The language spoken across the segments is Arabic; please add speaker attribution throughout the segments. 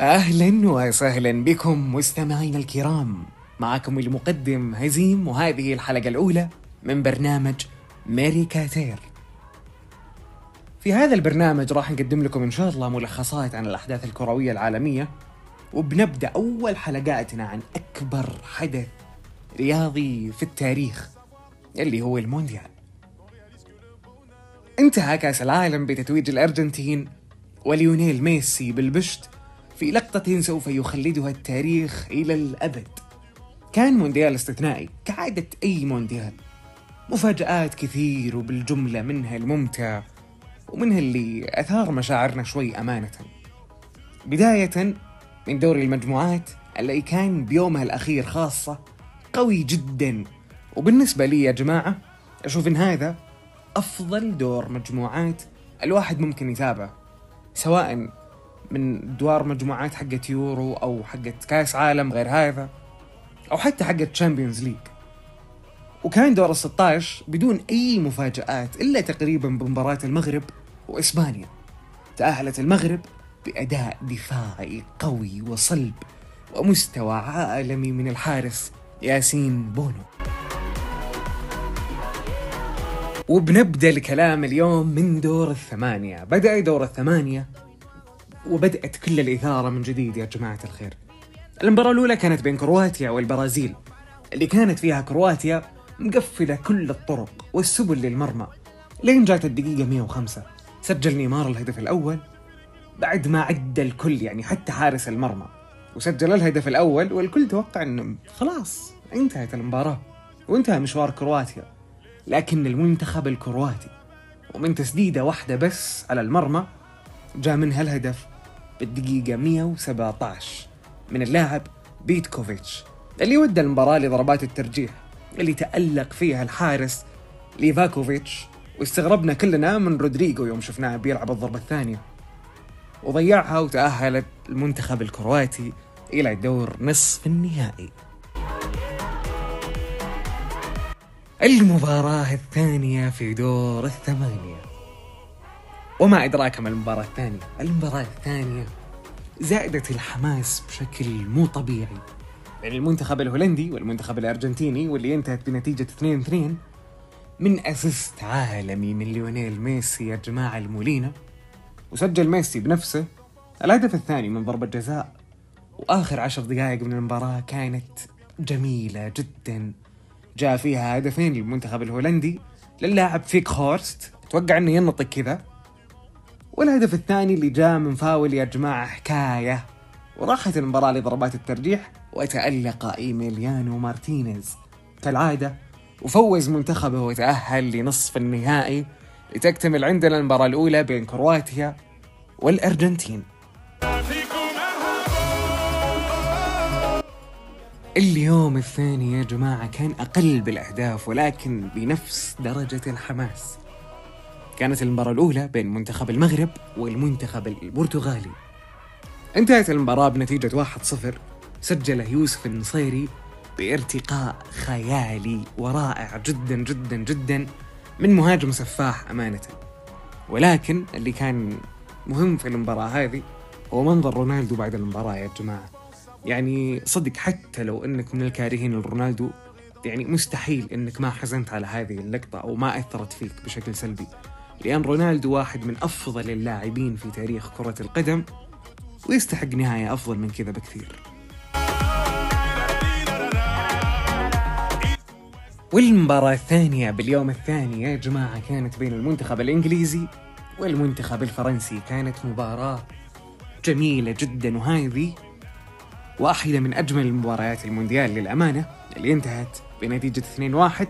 Speaker 1: أهلا وسهلا بكم مستمعينا الكرام. معكم المقدم هزيم وهذه الحلقة الأولى من برنامج ميري كاتير. في هذا البرنامج راح نقدم لكم إن شاء الله ملخصات عن الأحداث الكروية العالمية وبنبدأ أول حلقاتنا عن أكبر حدث رياضي في التاريخ اللي هو المونديال. انتهى كأس العالم بتتويج الأرجنتين وليونيل ميسي بالبشت في لقطة سوف يخلدها التاريخ إلى الأبد. كان مونديال استثنائي كعادة أي مونديال. مفاجآت كثير وبالجملة منها الممتع ومنها اللي أثار مشاعرنا شوي أمانة. بداية من دوري المجموعات اللي كان بيومها الأخير خاصة قوي جدا. وبالنسبة لي يا جماعة أشوف إن هذا أفضل دور مجموعات الواحد ممكن يتابعه سواء من دوار مجموعات حقت يورو أو حقت كاس عالم غير هذا أو حتى حقت Champions League وكان دور ال 16 بدون أي مفاجآت إلا تقريبا بمباراة المغرب وإسبانيا. تأهلت المغرب بأداء دفاعي قوي وصلب ومستوى عالمي من الحارس ياسين بونو. وبنبدأ الكلام اليوم من دور الثمانية. بدأ دور الثمانية وبدأت كل الإثارة من جديد يا جماعة الخير. المباراة الأولى كانت بين كرواتيا والبرازيل اللي كانت فيها كرواتيا مقفلة كل الطرق والسبل للمرمى. لين جات الدقيقة 105 سجل نيمار الهدف الأول بعد ما عدى الكل يعني حتى حارس المرمى. وسجل الهدف الأول والكل توقع أنه خلاص انتهت المباراة وانتهى مشوار كرواتيا. لكن المنتخب الكرواتي ومن تسديدة واحدة بس على المرمى جاء منها الهدف بالدقيقة 117 من اللاعب بيتكوفيتش اللي ودى المباراة لضربات الترجيح اللي تألق فيها الحارس ليفاكوفيتش واستغربنا كلنا من رودريجو يوم شفناه بيلعب الضربة الثانية. وضيعها وتأهلت المنتخب الكرواتي إلى دور نصف النهائي. المباراة الثانية في دور الثمانية. وما أدراك ما المباراة الثانية. المباراة الثانية زادت الحماس بشكل مو طبيعي. بين المنتخب الهولندي والمنتخب الأرجنتيني واللي انتهت بنتيجة 2-2 من assist عالمي من ليونيل ميسي يا جماعة لمولينا. وسجل ميسي بنفسه الهدف الثاني من ضربة جزاء. وآخر عشر دقائق من المباراة كانت جميلة جدا. جاء فيها هدفين للمنتخب الهولندي للاعب فيك هورست. أتوقع إنه ينطق كذا. والهدف الثاني اللي جاء من فاول يا جماعة حكاية. وراحت المباراة لضربات الترجيح وتألق إيميليانو مارتينيز. كالعادة وفوز منتخبه وتأهل لنصف النهائي لتكتمل عندنا المباراة الأولى بين كرواتيا والأرجنتين. اليوم الثاني يا جماعة كان أقل بالأهداف ولكن بنفس درجة الحماس. كانت المباراة الأولى بين منتخب المغرب والمنتخب البرتغالي. انتهت المباراة بنتيجة 1-0 سجل يوسف النصيري بارتقاء خيالي ورائع جدا جدا جدا من مهاجم سفاح أمانة. ولكن اللي كان مهم في المباراة هذه هو منظر رونالدو بعد المباراة يا جماعة. يعني صدق حتى لو إنك من الكارهين لرونالدو يعني مستحيل إنك ما حزنت على هذه اللقطة أو ما أثرت فيك بشكل سلبي. لأن رونالدو واحد من أفضل اللاعبين في تاريخ كرة القدم ويستحق نهاية أفضل من كذا بكثير. والمباراة الثانية باليوم الثاني يا جماعة كانت بين المنتخب الإنجليزي والمنتخب الفرنسي. كانت مباراة جميلة جدا وهذه واحدة من أجمل المباريات المونديال للأمانة اللي انتهت بنتيجة 2-1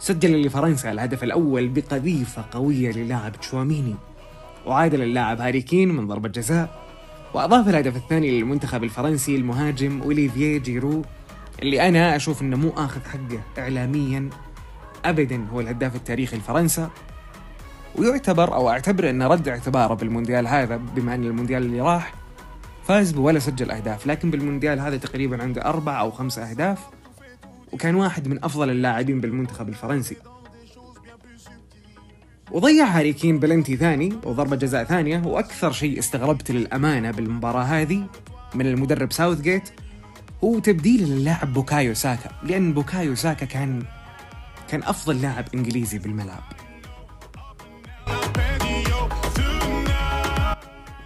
Speaker 1: سجل لفرنسا الهدف الأول بقذيفة قوية للاعب تشواميني. وعادل اللاعب هاري كين من ضربة جزاء وأضاف الهدف الثاني للمنتخب الفرنسي المهاجم أوليفييه جيرو اللي أنا أشوف أنه مو آخذ حقه إعلاميا أبدا هو الهداف التاريخي لفرنسا. ويعتبر أو أعتبر أنه رد اعتباره بالمونديال هذا بما أن المونديال اللي راح فاز ولا سجل أهداف لكن بالمونديال هذا تقريبا عنده أربع أو خمس أهداف. وكان واحد من أفضل اللاعبين بالمنتخب الفرنسي. وضيع هاري كين بلنتي ثاني وضربة جزاء ثانية وأكثر شيء استغربت للأمانة بالمباراة هذه من المدرب ساوث جيت هو تبديل اللاعب بوكايو ساكا لأن بوكايو ساكا كان كان أفضل لاعب إنجليزي بالملعب.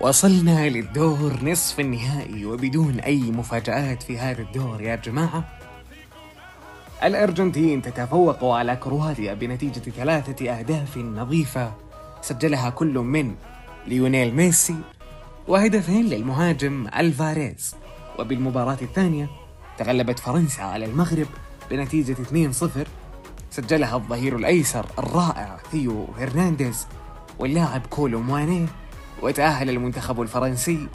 Speaker 1: وصلنا للدور نصف النهائي وبدون أي مفاجآت في هذا الدور يا جماعة الأرجنتين تتفوق على كرواتيا بنتيجة ثلاثة أهداف نظيفة سجلها كل من ليونيل ميسي وهدفين للمهاجم ألفاريز. وبالمباراة الثانية تغلبت فرنسا على المغرب بنتيجة 2-0 سجلها الظهير الأيسر الرائع ثيو هرنانديز واللاعب كولو موانيه وتأهل المنتخب الفرنسي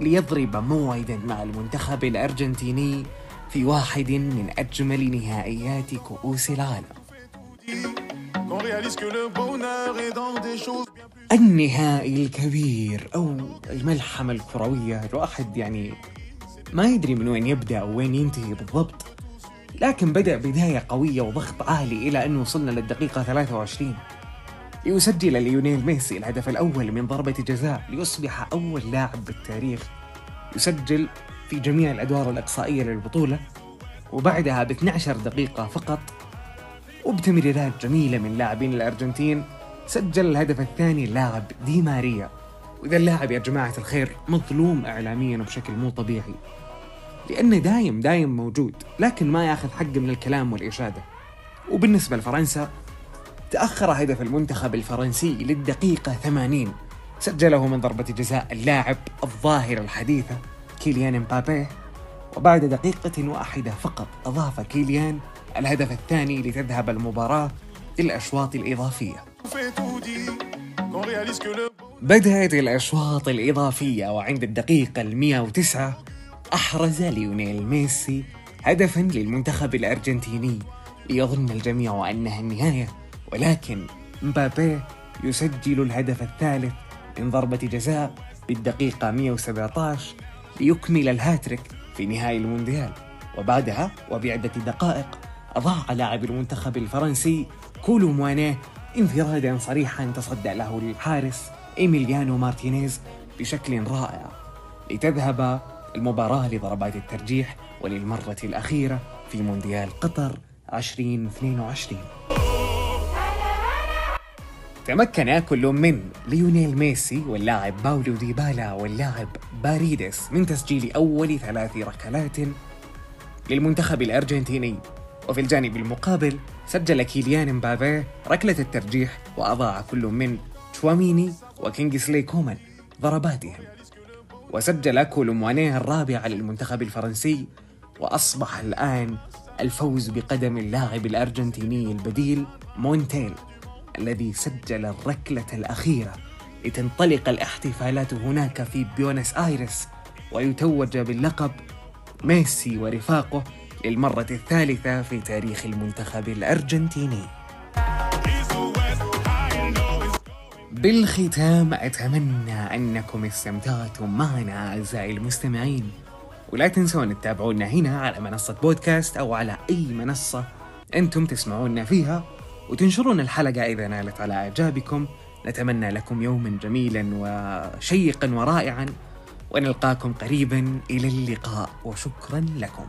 Speaker 1: ليضرب موعدا مع المنتخب الأرجنتيني في واحد من أجمل نهائيات كؤوس العالم. النهائي الكبير أو الملحمة الكروية. الواحد يعني ما يدري من وين يبدأ وين ينتهي بالضبط. لكن بدأ بداية قوية وضغط عالي إلى أن وصلنا للدقيقة 23 ليسجل ليونيل ميسي الهدف الأول من ضربة جزاء. ليصبح أول لاعب بالتاريخ. يسجل في جميع الأدوار الإقصائية للبطولة وبعدها ب 12 دقيقة فقط وبتمريرات جميلة من لاعبين الأرجنتين سجل الهدف الثاني اللاعب دي ماريا. وإذا اللاعب يا جماعة الخير مظلوم إعلاميا بشكل مو طبيعي لأنه دايم دايم موجود لكن ما ياخذ حقه من الكلام والإشادة. وبالنسبة لفرنسا تأخر هدف المنتخب الفرنسي للدقيقة 80 سجله من ضربة جزاء اللاعب الظاهرة الحديثة. كيليان مبابي وبعد دقيقة واحدة فقط أضاف كيليان الهدف الثاني لتذهب المباراة للأشواط الإضافية. بدأت الأشواط الإضافية وعند الدقيقة المئة وتسعة أحرز ليونيل ميسي هدفا للمنتخب الأرجنتيني. ليظن الجميع أنها النهاية ولكن مبابي يسجل الهدف الثالث من ضربة جزاء بالدقيقة 117 ليكمل الهاتريك في نهائي المونديال. وبعدها وبعدة دقائق أضاع لاعب المنتخب الفرنسي كولو موانيه انفرادا صريحا تصدى له الحارس إيميليانو مارتينيز بشكل رائع. لتذهب المباراة لضربات الترجيح وللمرة الأخيرة في مونديال قطر 2022 تمكن كل من ليونيل ميسي واللاعب باولو ديبالا واللاعب باريدس من تسجيل أول ثلاث ركلات للمنتخب الأرجنتيني. وفي الجانب المقابل سجل كيليان مبابي ركلة الترجيح وأضاع كل من تشواميني وكينغسلي كومان ضرباتهم. وسجل كولوموانيه الرابع للمنتخب الفرنسي وأصبح الآن الفوز بقدم اللاعب الأرجنتيني البديل مونتيل. الذي سجل الركلة الأخيرة. لتنطلق الاحتفالات هناك في بيونس آيرس ويتوج باللقب ميسي ورفاقه للمرة الثالثة في تاريخ المنتخب الأرجنتيني. بالختام أتمنى أنكم استمتعتم معنا أعزائي المستمعين. ولا تنسون تتابعونا هنا على منصة بودكاست أو على أي منصة أنتم تسمعونا فيها. وتنشرون الحلقة إذا نالت على إعجابكم. نتمنى لكم يوما جميلا وشيقا ورائعا ونلقاكم قريبا إلى اللقاء وشكرا لكم.